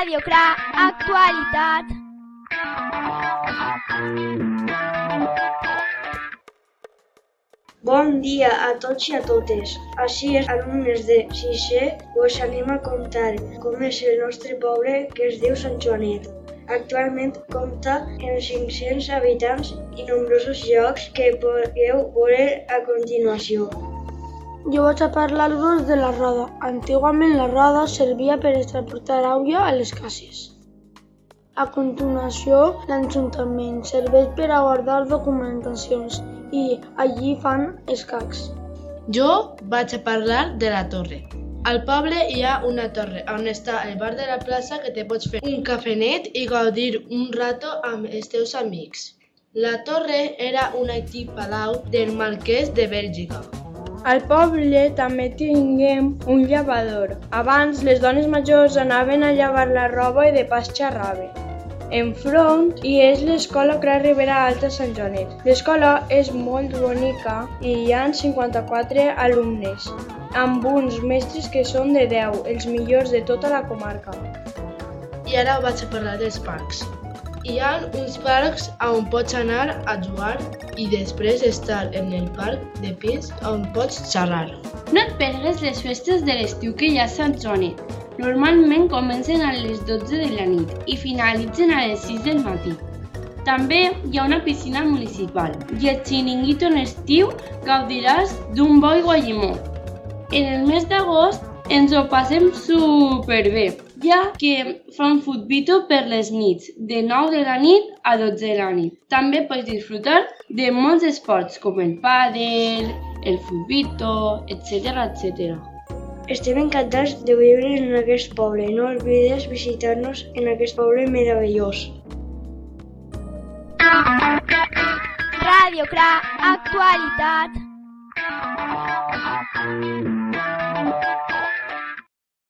Ràdio Cra, actualitat. Bon dia a tots i a totes. Així és, alumnes de sisè, us anem a contar com és el nostre poble que es diu Sant Joanet. Actualment compta amb 500 habitants i nombrosos llocs que podeu veure a continuació. Jo vaig a parlar-vos de la roda. Antigament la roda servia per transportar aigua a les cases. A continuació, l'Ajuntament serveix per a guardar documentacions i allí fan escacs. Jo vaig a parlar de la torre. Al poble hi ha una torre on està el bar de la plaça que te pots fer un cafenet i gaudir un rato amb els teus amics. La torre era un antic palau del marquès de Bèlgica. Al poble també tinguem un llavador. Abans les dones majors anaven a llevar la roba i de pas xerraven. Enfront hi és l'escola Cra Ribera Alta Sant Joanet. L'escola és molt bonica i hi ha 54 alumnes, amb uns mestres que són de 10, els millors de tota la comarca. I ara vaig a parlar dels parcs. Hi ha uns parcs on pots anar a jugar i després estar en el parc de pins on pots xerrar. No et perdes les festes de l'estiu que hi ha a Sant. Normalment comencen a les 12 de la nit i finalitzen a les 6 del matí. També hi ha una piscina municipal i el xiringuito en estiu gaudiràs d'un bo guallimó. En el mes d'agost ens ho passem superbé, ja que fan futbito per les nits, de 9 de la nit a 12 de la nit. També pots disfrutar de molts esports com el pàdel, el futbito, etc etc. Estem encantats de viure en aquest poble. No oblides visitar-nos en aquest poble meravellós. Ràdio Cra, actualitat.